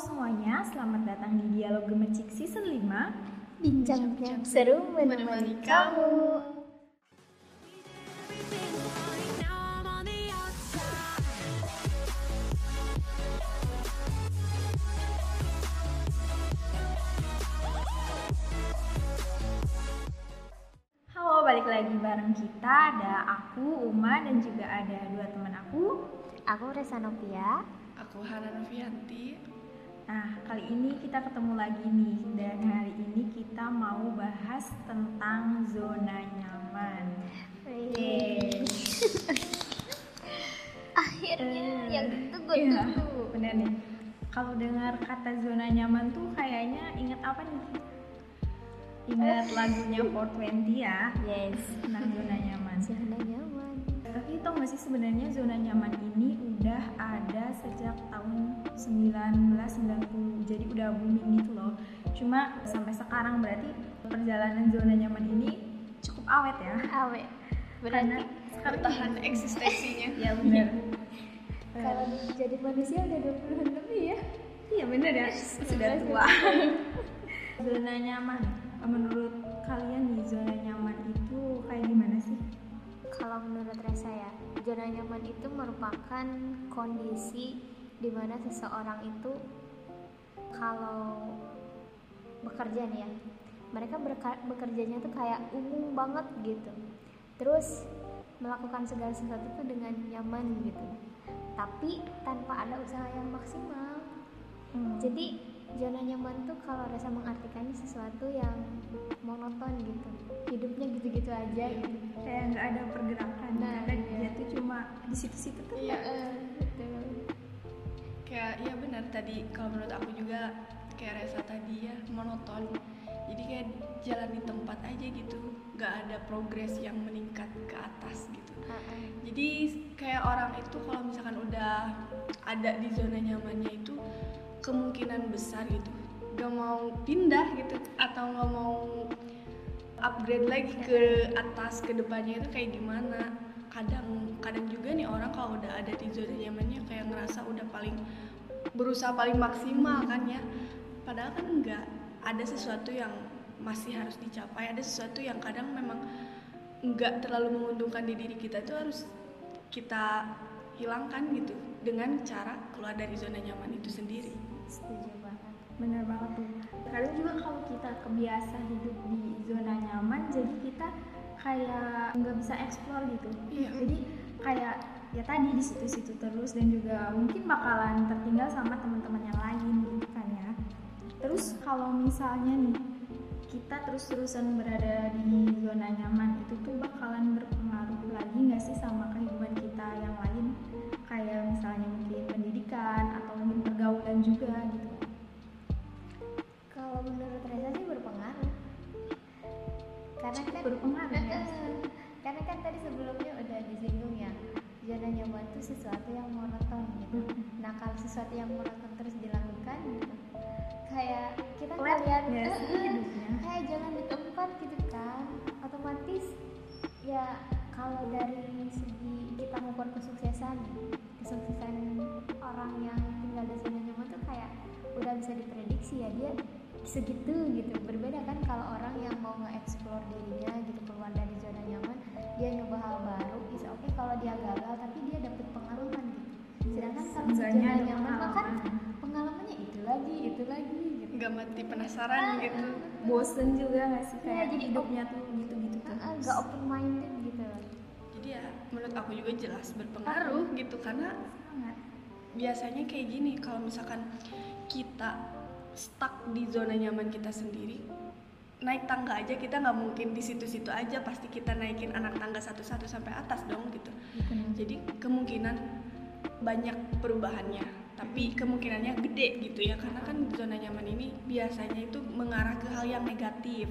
semuanya, selamat datang di Dialog Gemercik Season 5 Bincang-bincang seru menemani kamu. Halo, balik lagi bareng kita Ada aku, Uma, dan juga ada dua teman aku Aku Resa Novia. Aku Hana Novianti. Nah, kali ini kita ketemu lagi nih Dan hari ini kita mau bahas tentang zona nyaman. Akhirnya yang ditunggu Iya, tunggu. bener nih Kalau dengar kata zona nyaman tuh kayaknya ingat apa nih? Ingat lagunya 420 ya Yes. tentang zona nyaman Zona nyaman. Tau gak sih sebenarnya zona nyaman ini udah ada sejak tahun 1990 Jadi udah booming gitu loh. Cuma sampai sekarang berarti perjalanan zona nyaman ini cukup awet ya? Awe. Karena Berarti sekarang Bertahan eksistensinya. Ya bener kalau jadi manusia udah 20 lebih ya. Iya bener ya, sudah tua. Zona nyaman, menurut kalian nih zona nyaman itu kayak gimana sih? Kalau menurut Resa ya, zona nyaman itu merupakan kondisi di mana seseorang itu kalau bekerja nih ya, mereka bekerjanya tuh kayak umum banget gitu. Terus melakukan segala sesuatu itu dengan nyaman gitu. Tapi tanpa ada usaha yang maksimal. Hmm. Jadi zona nyaman tuh kalau Resa mengartikannya sesuatu yang monoton gitu. Hidupnya gitu-gitu aja gitu. kayak nggak ada pergerakan Nah, karena iya. dia tuh cuma di situ-situ tuh Iya. Eh, betul. Kayak iya benar tadi kalau menurut aku juga kayak Resa tadi ya monoton. Jadi kayak jalan di tempat aja gitu, nggak ada progres yang meningkat ke atas gitu. Ah-ah. Jadi kayak orang itu kalau misalkan udah ada di zona nyamannya itu kemungkinan besar gitu. Gak mau pindah gitu atau nggak mau upgrade lagi ke atas ke depannya itu kayak gimana? Kadang kadang juga nih orang kalau udah ada di zona nyamannya kayak ngerasa udah paling berusaha paling maksimal kan ya. Padahal kan enggak ada sesuatu yang masih harus dicapai ada sesuatu yang kadang memang nggak terlalu menguntungkan di diri kita itu harus kita hilangkan gitu dengan cara keluar dari zona nyaman itu sendiri. Setuju banget. bener banget tuh kadang juga kalau kita kebiasa hidup di zona nyaman jadi kita kayak nggak bisa explore gitu Iya. jadi kayak ya tadi di situ-situ terus dan juga mungkin bakalan tertinggal sama teman-teman yang lain gitu kan ya terus kalau misalnya nih kita terus-terusan berada di zona nyaman itu tuh bakalan berpengaruh lagi nggak sih sama kehidupan kita yang lain kayak misalnya pergaulan juga gitu Kalau menurut Reza sih berpengaruh. Karena kan berpengaruh ya Karena kan tadi sebelumnya udah disinggung ya, zona nyaman itu sesuatu yang monoton gitu. Nah kalau sesuatu yang monoton terus dilakukan, gitu, kayak kita Flat sih eh, eh, hidupnya? kayak jalan di tempat gitu kan, otomatis ya kalau dari segi kita mengukur kesuksesan, kesuksesan orang diprediksi ya dia segitu gitu. Berbeda kan kalau orang yang mau nge-explore dirinya gitu keluar dari zona nyaman dia nyoba hal baru is oke kalau dia gagal tapi dia dapet pengalaman gitu. Sedangkan kalau zona nyaman mah kan pengalaman. pengalamannya itu lagi itu lagi gitu. Nggak mati penasaran gitu. bosen juga nggak sih Iya, kayak jadi hidupnya tuh gitu-gitu Ah, ah, terus nggak open minded gitu. Jadi ya menurut aku juga jelas berpengaruh gitu karena sangat. biasanya kayak gini kalau misalkan kita stuck di zona nyaman kita sendiri naik tangga aja kita nggak mungkin di situ-situ aja pasti kita naikin anak tangga satu-satu sampai atas dong gitu. Jadi kemungkinan banyak perubahannya tapi kemungkinannya gede gitu ya. Karena kan zona nyaman ini biasanya itu mengarah ke hal yang negatif.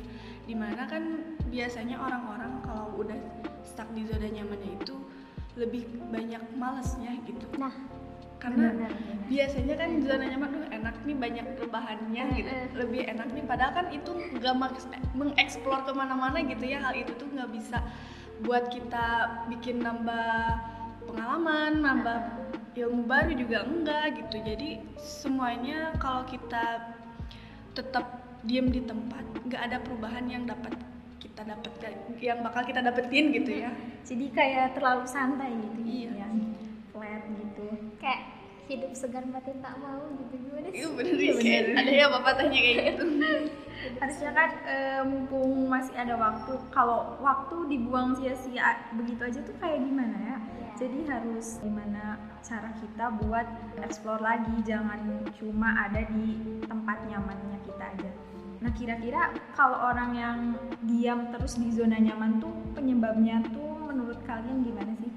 Di mana kan biasanya orang-orang kalau udah stuck di zona nyamannya itu lebih banyak malesnya gitu. Nah karena benar, benar. biasanya kan zona nyaman tuh enak nih banyak rebahannya gitu. Lebih enak nih. Padahal kan itu nggak mengeksplor ke mana-mana gitu ya. Hal itu tuh nggak bisa buat kita bikin nambah pengalaman nambah ilmu baru juga enggak gitu. Jadi semuanya kalau kita tetap diem di tempat nggak ada perubahan yang dapat kita dapat yang bakal kita dapetin gitu ya. Jadi kayak terlalu santai gitu Iya. ya gitu. Kayak hidup segar batin tak mau gitu gimana sih? itu bener Iya, sih kayak bener. ada ya bapak tanya kayak gitu. Harusnya kan eh, mumpung masih ada waktu kalau waktu dibuang sia-sia begitu aja tuh kayak gimana ya? Iya. jadi harus gimana cara kita buat explore lagi jangan cuma ada di tempat nyamannya kita aja. Nah kira-kira kalau orang yang diam terus di zona nyaman tuh penyebabnya tuh menurut kalian gimana sih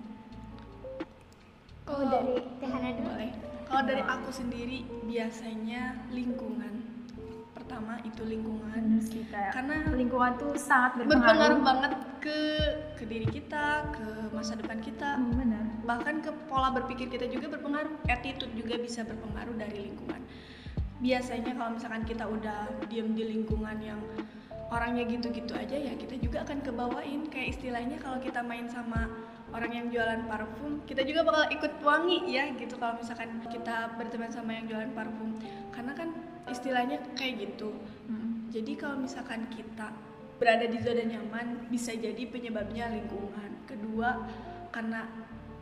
oh dari Tehana dulu boleh kalau dari aku sendiri biasanya lingkungan. Pertama itu lingkungan. Kayak karena lingkungan tuh sangat berpengaruh. berpengaruh banget ke ke diri kita ke masa depan kita. Hmm, bener. Bahkan ke pola berpikir kita juga berpengaruh. Attitude juga bisa berpengaruh dari lingkungan. Biasanya kalau misalkan kita udah diem di lingkungan yang orangnya gitu-gitu aja ya kita juga akan kebawain. Kayak istilahnya kalau kita main sama orang yang jualan parfum kita juga bakal ikut wangi ya gitu kalau misalkan kita berteman sama yang jualan parfum karena kan istilahnya kayak gitu Hmm. jadi kalau misalkan kita berada di zona nyaman bisa jadi penyebabnya lingkungan. Kedua karena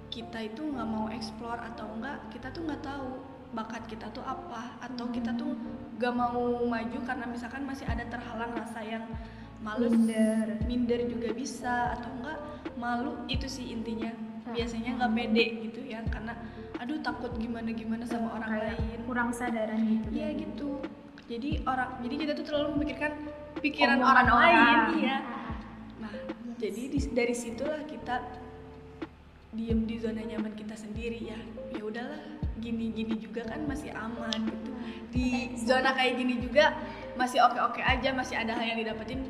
kita itu nggak mau explore atau enggak kita tuh nggak tahu bakat kita tuh apa atau kita tuh nggak mau maju karena misalkan masih ada terhalang rasa yang males Minder. minder juga bisa atau enggak malu itu sih intinya biasanya nggak pede gitu ya karena aduh takut gimana gimana sama orang Kayak lain kurang sadaran gitu Iya gitu. Jadi orang jadi kita tuh terlalu memikirkan pikiran orang, orang. lain, iya. Ah, Nah, jadi di- dari situlah kita diem di zona nyaman kita sendiri ya. Ya udahlah, gini-gini juga kan masih aman gitu. Di zona kayak gini juga masih oke-oke aja, masih ada hal yang didapetin,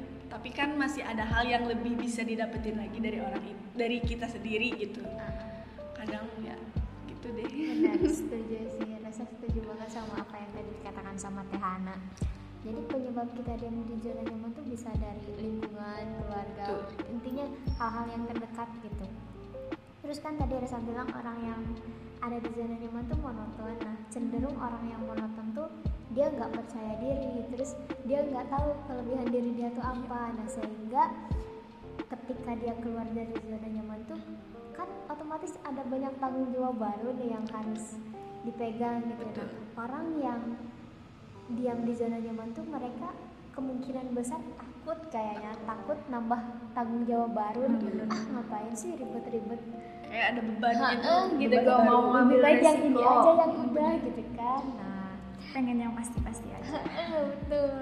tapi kan masih ada hal yang lebih bisa didapetin lagi dari orang itu, dari kita sendiri gitu. Kadang ya gitu deh. benar setuju sih rasa setuju banget sama apa yang tadi dikatakan sama Tehana jadi penyebab kita diam di zona nyaman tuh bisa dari lingkungan keluarga Betul. intinya hal-hal yang terdekat gitu terus kan tadi Resa bilang orang yang ada di zona nyaman tuh monoton nah cenderung orang yang monoton tuh dia nggak percaya diri terus dia nggak tahu kelebihan diri dia tuh apa. Nah sehingga ketika dia keluar dari zona nyaman tuh kan otomatis ada banyak tanggung jawab baru nih yang harus dipegang gitu. Betul. Nah, orang yang diam di zona nyaman tuh mereka kemungkinan besar takut kayaknya takut nambah tanggung jawab baru bener. ah ngapain sih ribet-ribet Kayak ada beban gitu. Heeh, gitu. Beban gak baru. mau ngambil Lebih baik yang ini aja yang udah gitu kan. Nah pengen yang pasti-pasti aja. Betul.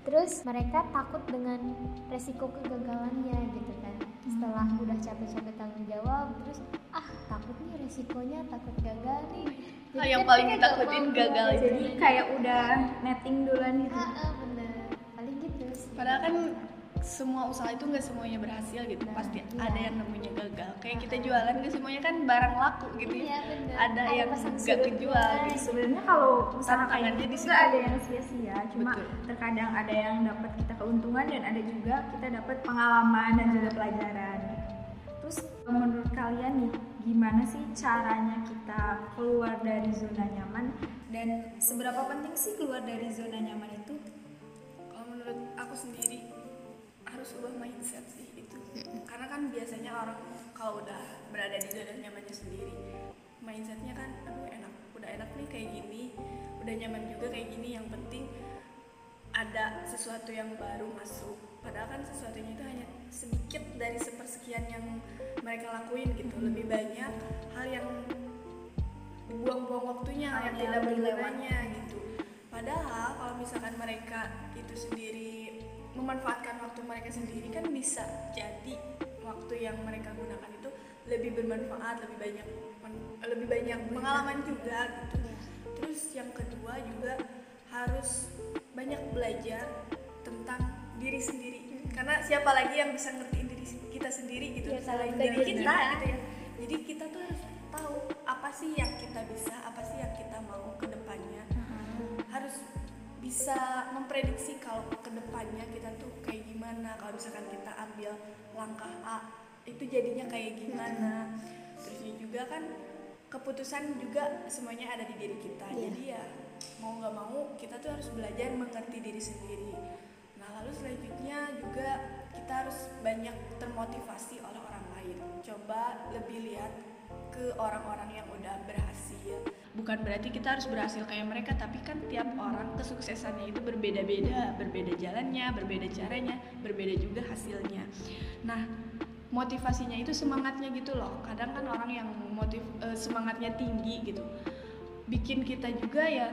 Terus mereka takut dengan resiko kegagalannya gitu kan. Setelah udah capek-capek tanggung jawab terus ah takut nih resikonya takut gagal nih. Hal yang kan paling ditakutin mau gagal jadi kayak udah netting duluan gitu. Ah, ah, bener. Paling gitu sih. Padahal kan semua usaha itu nggak semuanya berhasil gitu. Nah, Pasti iya. ada yang namanya gagal. Kayak kita jualan nggak semuanya kan barang laku gitu Iya, ya. bener. Ada Ada yang nggak kejual jual. gitu. sebenarnya kalau usaha kayak gitu di ada yang sia-sia cuma Betul. terkadang ada yang dapat kita keuntungan dan ada juga kita dapat pengalaman dan juga pelajaran terus menurut kalian nih gimana sih caranya kita keluar dari zona nyaman dan seberapa penting sih keluar dari zona nyaman itu Kalau menurut aku sendiri harus ubah mindset sih itu. Karena kan biasanya orang kalau udah berada di zona nyamannya sendiri, mindsetnya kan aduh enak, udah enak nih kayak gini, udah nyaman juga kayak gini. Yang penting ada sesuatu yang baru masuk. Padahal kan sesuatunya itu hanya sedikit dari sepersekian yang mereka lakuin gitu. Lebih banyak hal yang buang-buang waktunya Hal yang yang tidak dilewat. berguna gitu. Padahal kalau misalkan mereka itu sendiri memanfaatkan waktu mereka sendiri kan bisa jadi waktu yang mereka gunakan itu lebih bermanfaat, lebih banyak lebih banyak pengalaman juga gitu. Terus yang kedua juga harus banyak belajar tentang diri sendiri. Karena siapa lagi yang bisa ngertiin diri kita sendiri gitu Iya, selain diri benar. kita gitu ya. Jadi kita tuh harus tahu apa sih yang kita bisa, apa sih yang kita mau ke depannya harus bisa memprediksi kalau ke depannya kita tuh kayak gimana kalau misalkan kita ambil langkah A itu jadinya kayak gimana. Terusnya juga kan keputusan juga semuanya ada di diri kita. Iya. jadi ya mau nggak mau kita tuh harus belajar mengerti diri sendiri. Nah lalu selanjutnya juga kita harus banyak termotivasi oleh orang lain. Coba lebih lihat ke orang-orang yang udah berhasil bukan berarti kita harus berhasil kayak mereka tapi kan tiap orang kesuksesannya itu berbeda-beda berbeda jalannya berbeda caranya berbeda juga hasilnya. Nah motivasinya itu semangatnya gitu loh. Kadang kan orang yang motiv eh, semangatnya tinggi gitu bikin kita juga ya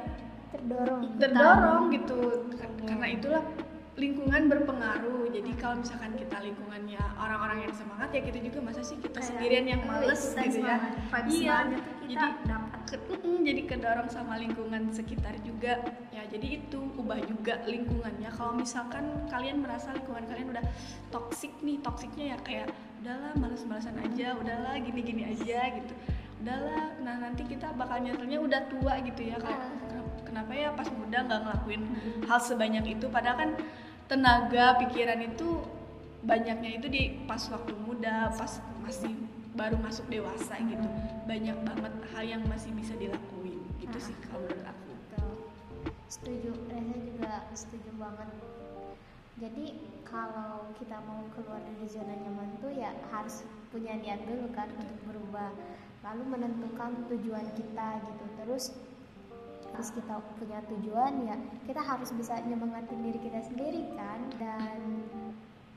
terdorong. terdorong gitu. Karena itulah lingkungan berpengaruh. Jadi kalau misalkan kita lingkungannya orang-orang yang semangat ya kita juga masa sih kita Kayak, sendirian yang oh, males? gitu ya. iya. jadi ke- mm, jadi kedorong sama lingkungan sekitar juga. Ya jadi itu ubah juga lingkungannya. Kalau misalkan kalian merasa lingkungan kalian udah toksik nih toksiknya ya kayak udahlah males-malesan aja udahlah gini-gini aja gitu. Udahlah nah nanti kita bakal nyatanya udah tua gitu ya. Kayak Ah. "Kenapa- kenapa ya pas muda nggak ngelakuin hal sebanyak itu? Padahal kan tenaga pikiran itu banyaknya itu di pas waktu muda pas masih baru masuk dewasa gitu. Banyak banget hal yang masih bisa dilakuin gitu Ah. sih kalau menurut aku. Setuju. Reza juga setuju banget. Jadi kalau kita mau keluar dari zona nyaman tuh ya harus punya niat dulu kan untuk berubah. Lalu menentukan tujuan kita gitu. Terus terus kita punya tujuan ya kita harus bisa nyemangatin diri kita sendiri kan. Dan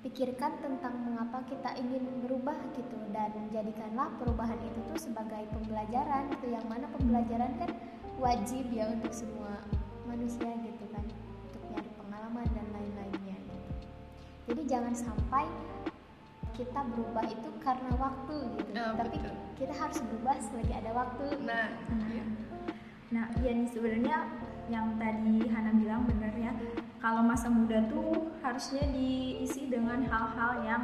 pikirkan tentang mengapa kita ingin berubah gitu dan jadikanlah perubahan itu tuh sebagai pembelajaran gitu yang mana pembelajaran kan wajib ya untuk semua manusia gitu kan untuk nyari pengalaman dan lain-lainnya gitu. jadi jangan sampai kita berubah itu karena waktu gitu Ya, tapi betul. kita harus berubah selagi ada waktu nah iya. Nah, iya nih sebenarnya yang tadi Hana bilang bener ya. Kalau masa muda tuh harusnya diisi dengan hal-hal yang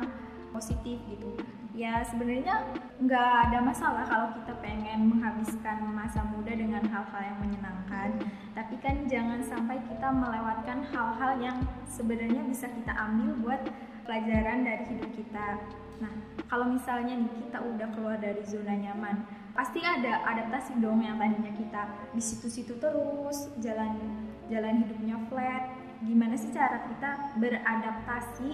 positif gitu. Ya sebenarnya nggak ada masalah kalau kita pengen menghabiskan masa muda dengan hal-hal yang menyenangkan. Tapi kan jangan sampai kita melewatkan hal-hal yang sebenarnya bisa kita ambil buat pelajaran dari hidup kita. Nah, kalau misalnya nih kita udah keluar dari zona nyaman, pasti ada adaptasi dong yang tadinya kita di situ-situ terus, jalan jalan hidupnya flat. Gimana sih cara kita beradaptasi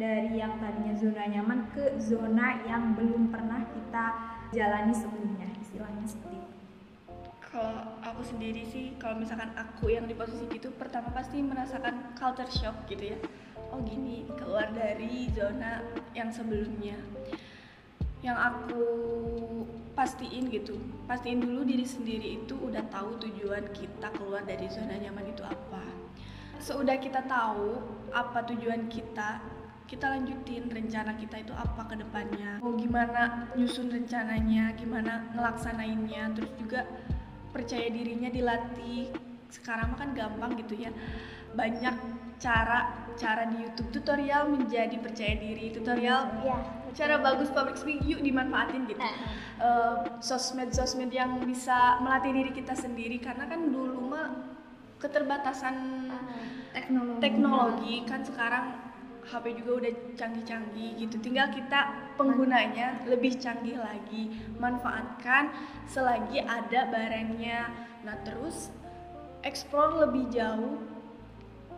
dari yang tadinya zona nyaman ke zona yang belum pernah kita jalani sebelumnya, istilahnya seperti kalau aku sendiri sih kalau misalkan aku yang di posisi itu pertama pasti merasakan culture shock gitu ya. Oh gini keluar dari zona yang sebelumnya. Yang aku pastiin gitu pastiin dulu diri sendiri itu udah tahu tujuan kita keluar dari zona nyaman itu apa seudah kita tahu apa tujuan kita kita lanjutin rencana kita itu apa ke depannya. Mau gimana nyusun rencananya gimana ngelaksanainnya terus juga percaya dirinya dilatih. Sekarang kan gampang gitu ya. Banyak cara cara di YouTube. Tutorial menjadi percaya diri tutorial ya cara bagus public speaking yuk dimanfaatin gitu. Eh, Eh, sosmed-sosmed yang bisa melatih diri kita sendiri. Karena kan dulu mah keterbatasan Teknologi. teknologi. Kan sekarang HP juga udah canggih-canggih gitu. Tinggal kita penggunanya lebih canggih lagi. Manfaatkan selagi ada barangnya nah terus explore lebih jauh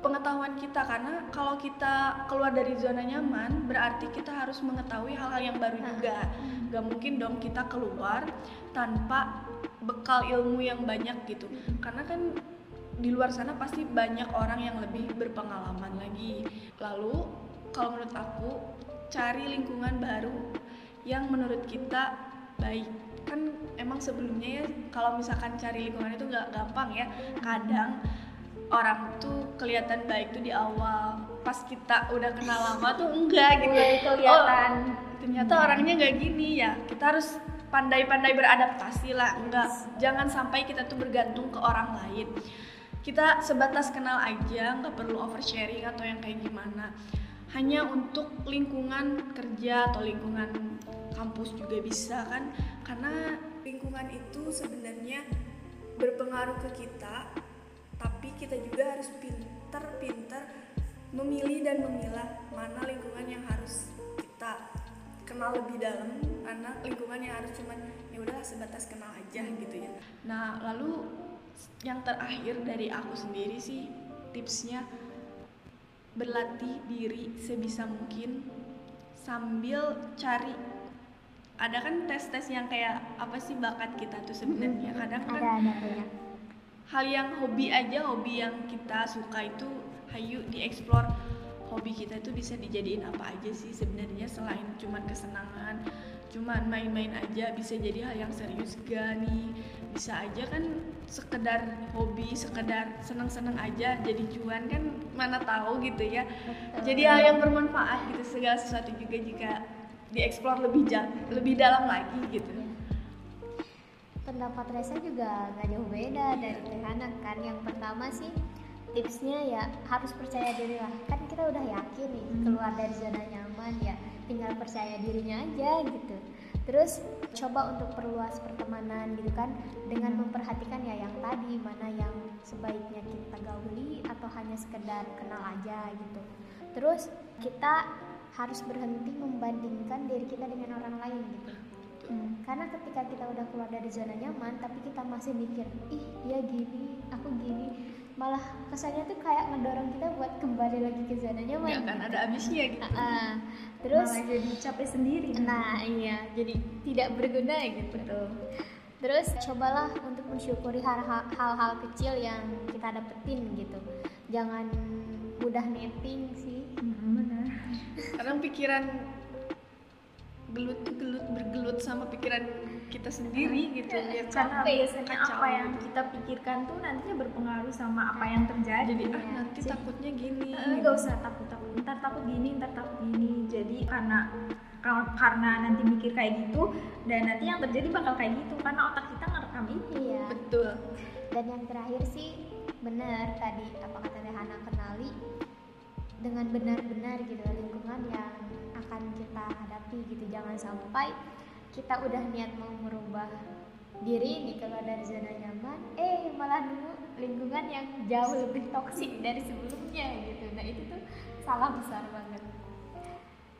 pengetahuan kita. Karena kalau kita keluar dari zona nyaman berarti kita harus mengetahui hal-hal yang baru juga. Gak mungkin dong kita keluar tanpa bekal ilmu yang banyak gitu. Karena kan di luar sana pasti banyak orang yang lebih berpengalaman lagi. Lalu kalau menurut aku cari lingkungan baru yang menurut kita baik. Kan emang sebelumnya ya kalau misalkan cari lingkungan itu nggak gampang ya. Kadang orang tuh kelihatan baik tuh di awal. Pas kita udah kenal lama tuh enggak gitu. Mulai kelihatan. Oh, ternyata orangnya nggak gini ya. Kita harus pandai-pandai beradaptasi lah. Enggak jangan sampai kita tuh bergantung ke orang lain kita sebatas kenal aja nggak perlu oversharing atau yang kayak gimana. Hanya untuk lingkungan kerja atau lingkungan kampus juga bisa kan? Karena lingkungan itu sebenarnya berpengaruh ke kita tapi kita juga harus pinter-pinter memilih dan memilah mana lingkungan yang harus kita kenal lebih dalam mana lingkungan yang harus cuman ya udahlah sebatas kenal aja gitu ya. Nah lalu yang terakhir dari aku sendiri sih tipsnya berlatih diri sebisa mungkin sambil cari ada kan tes-tes yang kayak apa sih bakat kita tuh sebenarnya? Kadang kan ada ada banyak hal yang hobi aja hobi yang kita suka itu hayu dieksplor. Hobi kita itu bisa dijadiin apa aja sih sebenarnya selain cuman kesenangan cuman main-main aja bisa jadi hal yang serius gak nih. Bisa aja kan sekedar hobi sekedar seneng-seneng aja jadi cuan kan mana tahu gitu ya. Jadi hal yang bermanfaat gitu segala sesuatu juga jika dieksplor lebih jauh lebih dalam lagi gitu. Pendapat Reza juga nggak jauh beda dari Tehana kan. Yang pertama sih tipsnya ya harus percaya diri lah. Kan kita udah yakin nih keluar dari zona nyaman ya tinggal percaya dirinya aja gitu. Terus coba untuk perluas pertemanan gitu kan dengan memperhatikan ya yang tadi mana yang sebaiknya kita gauli atau hanya sekedar kenal aja gitu. Terus kita harus berhenti membandingkan diri kita dengan orang lain gitu. Hmm, karena ketika kita udah keluar dari zona nyaman tapi kita masih mikir ih dia gini aku gini. Malah kesannya tuh kayak ngedorong kita buat kembali lagi ke zona nyaman nggak akan ada habisnya gitu. Ah, terus Malah jadi capek sendiri. Nah iya jadi tidak berguna gitu. Betul. Terus cobalah untuk mensyukuri hal-hal kecil yang kita dapetin gitu. Jangan mudah netting sih. Mm, benar. Kadang pikiran gelut tuh gelut bergelut sama pikiran kita sendiri gitu ya karena biasanya kacau apa yang gitu. kita pikirkan tuh nantinya berpengaruh sama apa yang terjadi. Jadi ah Iya. nanti Jadi- takutnya gini. Nggak usah takut takut ntar takut gini ntar takut gini. Jadi karena karena nanti mikir kayak gitu dan nanti yang terjadi bakal kayak gitu karena otak kita ngerekam itu iya. Betul. Dan yang terakhir sih benar tadi apa kata Rehana kenali dengan benar-benar gitu lingkungan yang akan kita hadapi gitu. Jangan sampai kita udah niat mau merubah diri nih keluar dari zona nyaman eh malah nemu lingkungan yang jauh lebih toksik dari sebelumnya gitu nah itu tuh salah besar banget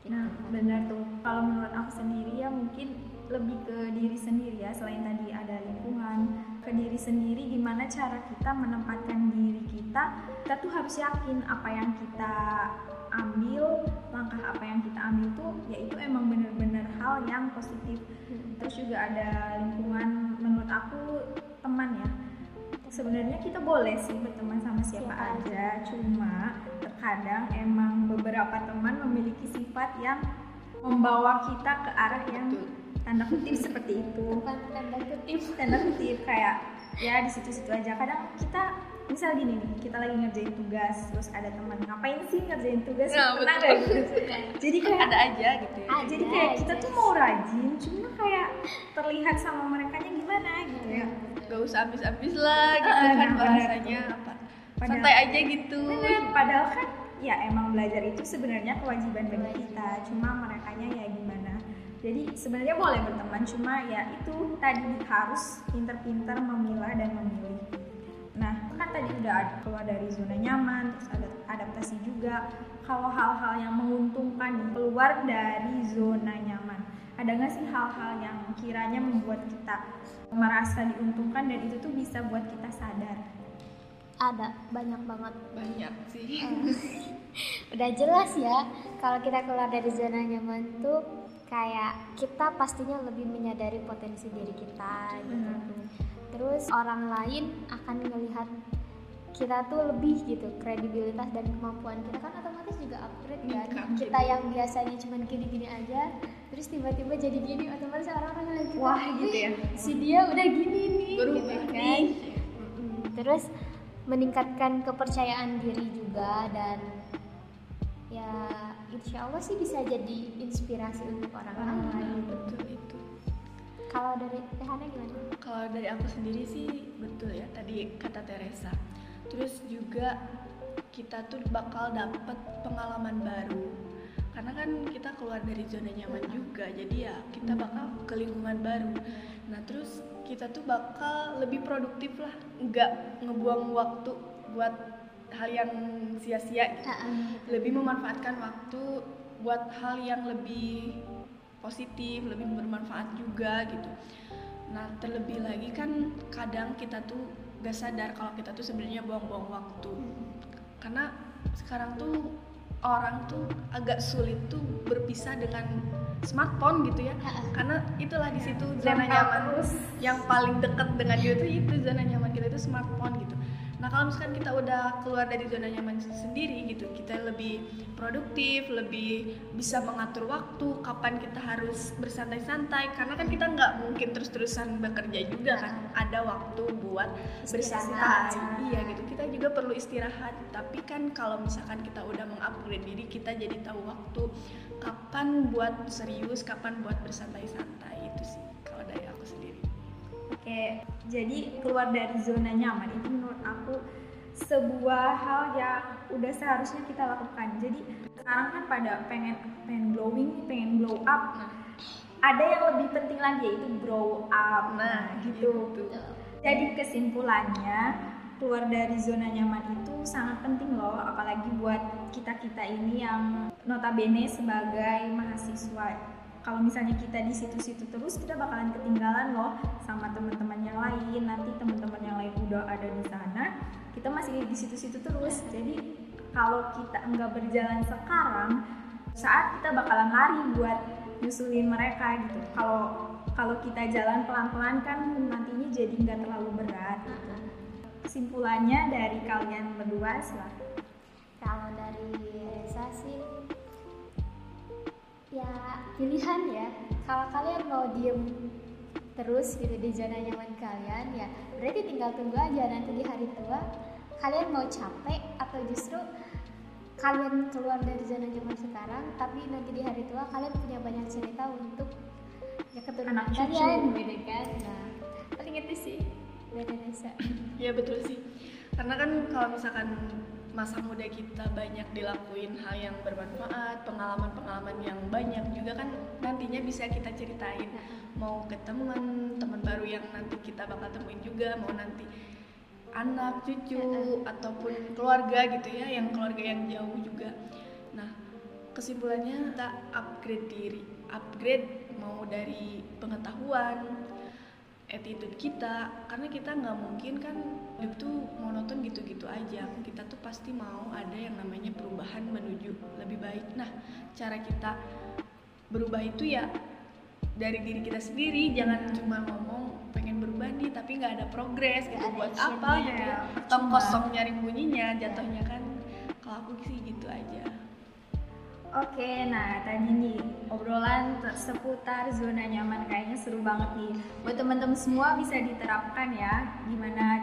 Gitu. Nah, benar tuh. Kalau menurut aku sendiri ya mungkin lebih ke diri sendiri ya. Selain tadi ada lingkungan, ke diri sendiri gimana cara kita menempatkan diri kita. Kita tuh harus yakin apa yang kita ambil, langkah apa yang kita ambil tuh yaitu emang bener-bener hal yang positif. Terus juga ada lingkungan menurut aku teman ya. Sebenarnya kita boleh sih berteman sama siapa Siapa aja, cuma terkadang emang beberapa teman memiliki sifat yang membawa kita ke arah yang tanda kutip seperti itu. tanda kutip Tanda kutip kayak ya di situ-situ aja. Kadang kita misal gini nih, kita lagi ngerjain tugas, terus ada teman ngapain sih ngerjain tugas? Nah, Pernah nggak gitu? Jadi kayak ada aja gitu ya Ada jadi kayak kita aja tuh mau rajin, cuma kayak terlihat sama mereka gimana gitu ya. gak usah habis-habis lah gitu Ah, kan nah, bahasanya apa Padahal- santai aja gitu Bener, padahal kan ya emang belajar itu sebenarnya kewajiban bagi kita, cuma mereka ya gimana. Jadi sebenarnya boleh berteman, cuma ya itu tadi harus pinter-pinter memilah dan memilih. Nah, kan tadi udah ada keluar dari zona nyaman, terus ada adaptasi juga. Kalau hal-hal yang menguntungkan keluar dari zona nyaman, ada nggak sih hal-hal yang kiranya membuat kita merasa diuntungkan dan itu tuh bisa buat kita sadar? ada banyak banget banyak sih udah jelas ya kalau kita keluar dari zona nyaman tuh kayak kita pastinya lebih menyadari potensi diri kita gitu. Benar. Terus orang lain akan melihat kita tuh lebih gitu kredibilitas dan kemampuan kita. Kan otomatis juga upgrade kan. Meningkat kita yang biasanya cuma gini-gini aja terus tiba-tiba jadi gini otomatis orang-orang ngeliat kita Wah, "Wih, gitu ya. si dia udah gini nih berubah gitu kan. Nih terus meningkatkan kepercayaan diri juga dan ya insya Allah sih bisa jadi inspirasi untuk orang lain. betul kalau dari Tehana gimana? kalau dari aku sendiri sih betul ya tadi kata Teresa. Terus juga kita tuh bakal dapet pengalaman baru. Karena kan kita keluar dari zona nyaman juga jadi ya kita bakal ke lingkungan baru. Nah terus kita tuh bakal lebih produktif lah nggak ngebuang waktu buat hal yang sia-sia gitu. Lebih memanfaatkan waktu buat hal yang lebih positif, lebih bermanfaat juga gitu. Nah, terlebih lagi kan kadang kita tuh gak sadar kalau kita tuh sebenarnya buang-buang waktu. Karena sekarang tuh orang tuh agak sulit tuh berpisah dengan smartphone gitu ya. Karena itulah di situ zona nyaman yang paling dekat dengan dia itu itu zona nyaman kita itu smartphone gitu. Kalau misalkan kita udah keluar dari zona nyaman sendiri gitu, kita lebih produktif, lebih bisa mengatur waktu, kapan kita harus bersantai-santai, karena kan kita nggak mungkin terus-terusan bekerja juga kan, ada waktu buat bersantai, iya gitu. Kita juga perlu istirahat, tapi kan kalau misalkan kita udah mengupgrade diri, kita jadi tahu waktu kapan buat serius, kapan buat bersantai-santai itu sih Oke, jadi keluar dari zona nyaman itu menurut aku sebuah hal yang udah seharusnya kita lakukan. Jadi sekarang kan pada pengen pengen glowing, pengen glow up. Nah. Ada yang lebih penting lagi yaitu grow up. Nah, gitu. gitu. Jadi kesimpulannya keluar dari zona nyaman itu sangat penting loh, apalagi buat kita kita ini yang notabene sebagai mahasiswa kalau misalnya kita di situ-situ terus kita bakalan ketinggalan loh sama teman-teman yang lain. Nanti teman-teman yang lain udah ada di sana kita masih di situ-situ terus. Jadi kalau kita enggak berjalan sekarang saat kita bakalan lari buat nyusulin mereka gitu. Kalau kalau kita jalan pelan-pelan kan nantinya jadi nggak terlalu berat. Gitu. kesimpulannya dari kalian berdua silahkan kalau dari Reza sih ya pilihan ya kalau kalian mau diem terus gitu di zona nyaman kalian ya berarti tinggal tunggu aja nanti di hari tua kalian mau capek atau justru kalian keluar dari zona nyaman sekarang tapi nanti di hari tua kalian punya banyak cerita untuk ya keturunan Anak cucu. kalian gitu kan nah paling itu sih Reza Ya betul sih. Karena kan kalau misalkan masa muda kita banyak dilakuin hal yang bermanfaat, pengalaman-pengalaman yang banyak juga kan nantinya bisa kita ceritain. Mau ke teman, teman baru yang nanti kita bakal temuin juga, mau nanti anak, cucu ataupun keluarga gitu ya, yang keluarga yang jauh juga. Nah, kesimpulannya kita upgrade diri, upgrade mau dari pengetahuan, attitude kita karena kita nggak mungkin kan hidup tuh monoton gitu-gitu aja. Kita tuh pasti mau ada yang namanya perubahan menuju lebih baik. Nah cara kita berubah itu ya dari diri kita sendiri. Jangan cuma ngomong pengen berubah nih tapi nggak ada progres gitu buat apa gitu ya. Cuma- kosong nyari bunyinya jatuhnya kan Oke, nah tadi nih obrolan seputar zona nyaman kayaknya seru banget nih. Buat teman-teman semua bisa diterapkan ya, gimana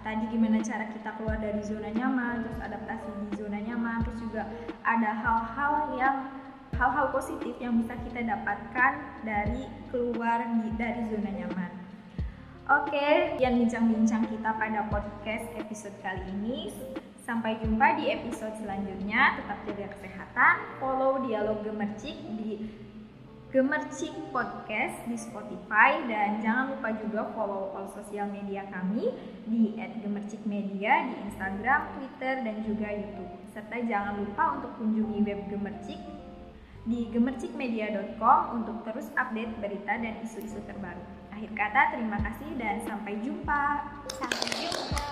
tadi gimana cara kita keluar dari zona nyaman, terus adaptasi di zona nyaman, terus juga ada hal-hal yang hal-hal positif yang bisa kita dapatkan dari keluar dari zona nyaman. Oke, yang bincang-bincang kita pada podcast episode kali ini. Sampai jumpa di episode selanjutnya. Tetap jaga kesehatan. Follow Dialog Gemercik di Gemercik Podcast di Spotify dan jangan lupa juga follow all sosial media kami di @gemercikmedia di Instagram, Twitter dan juga YouTube. Serta jangan lupa untuk kunjungi web Gemercik di gemercikmedia.com untuk terus update berita dan isu-isu terbaru. Akhir kata, terima kasih dan sampai jumpa. sampai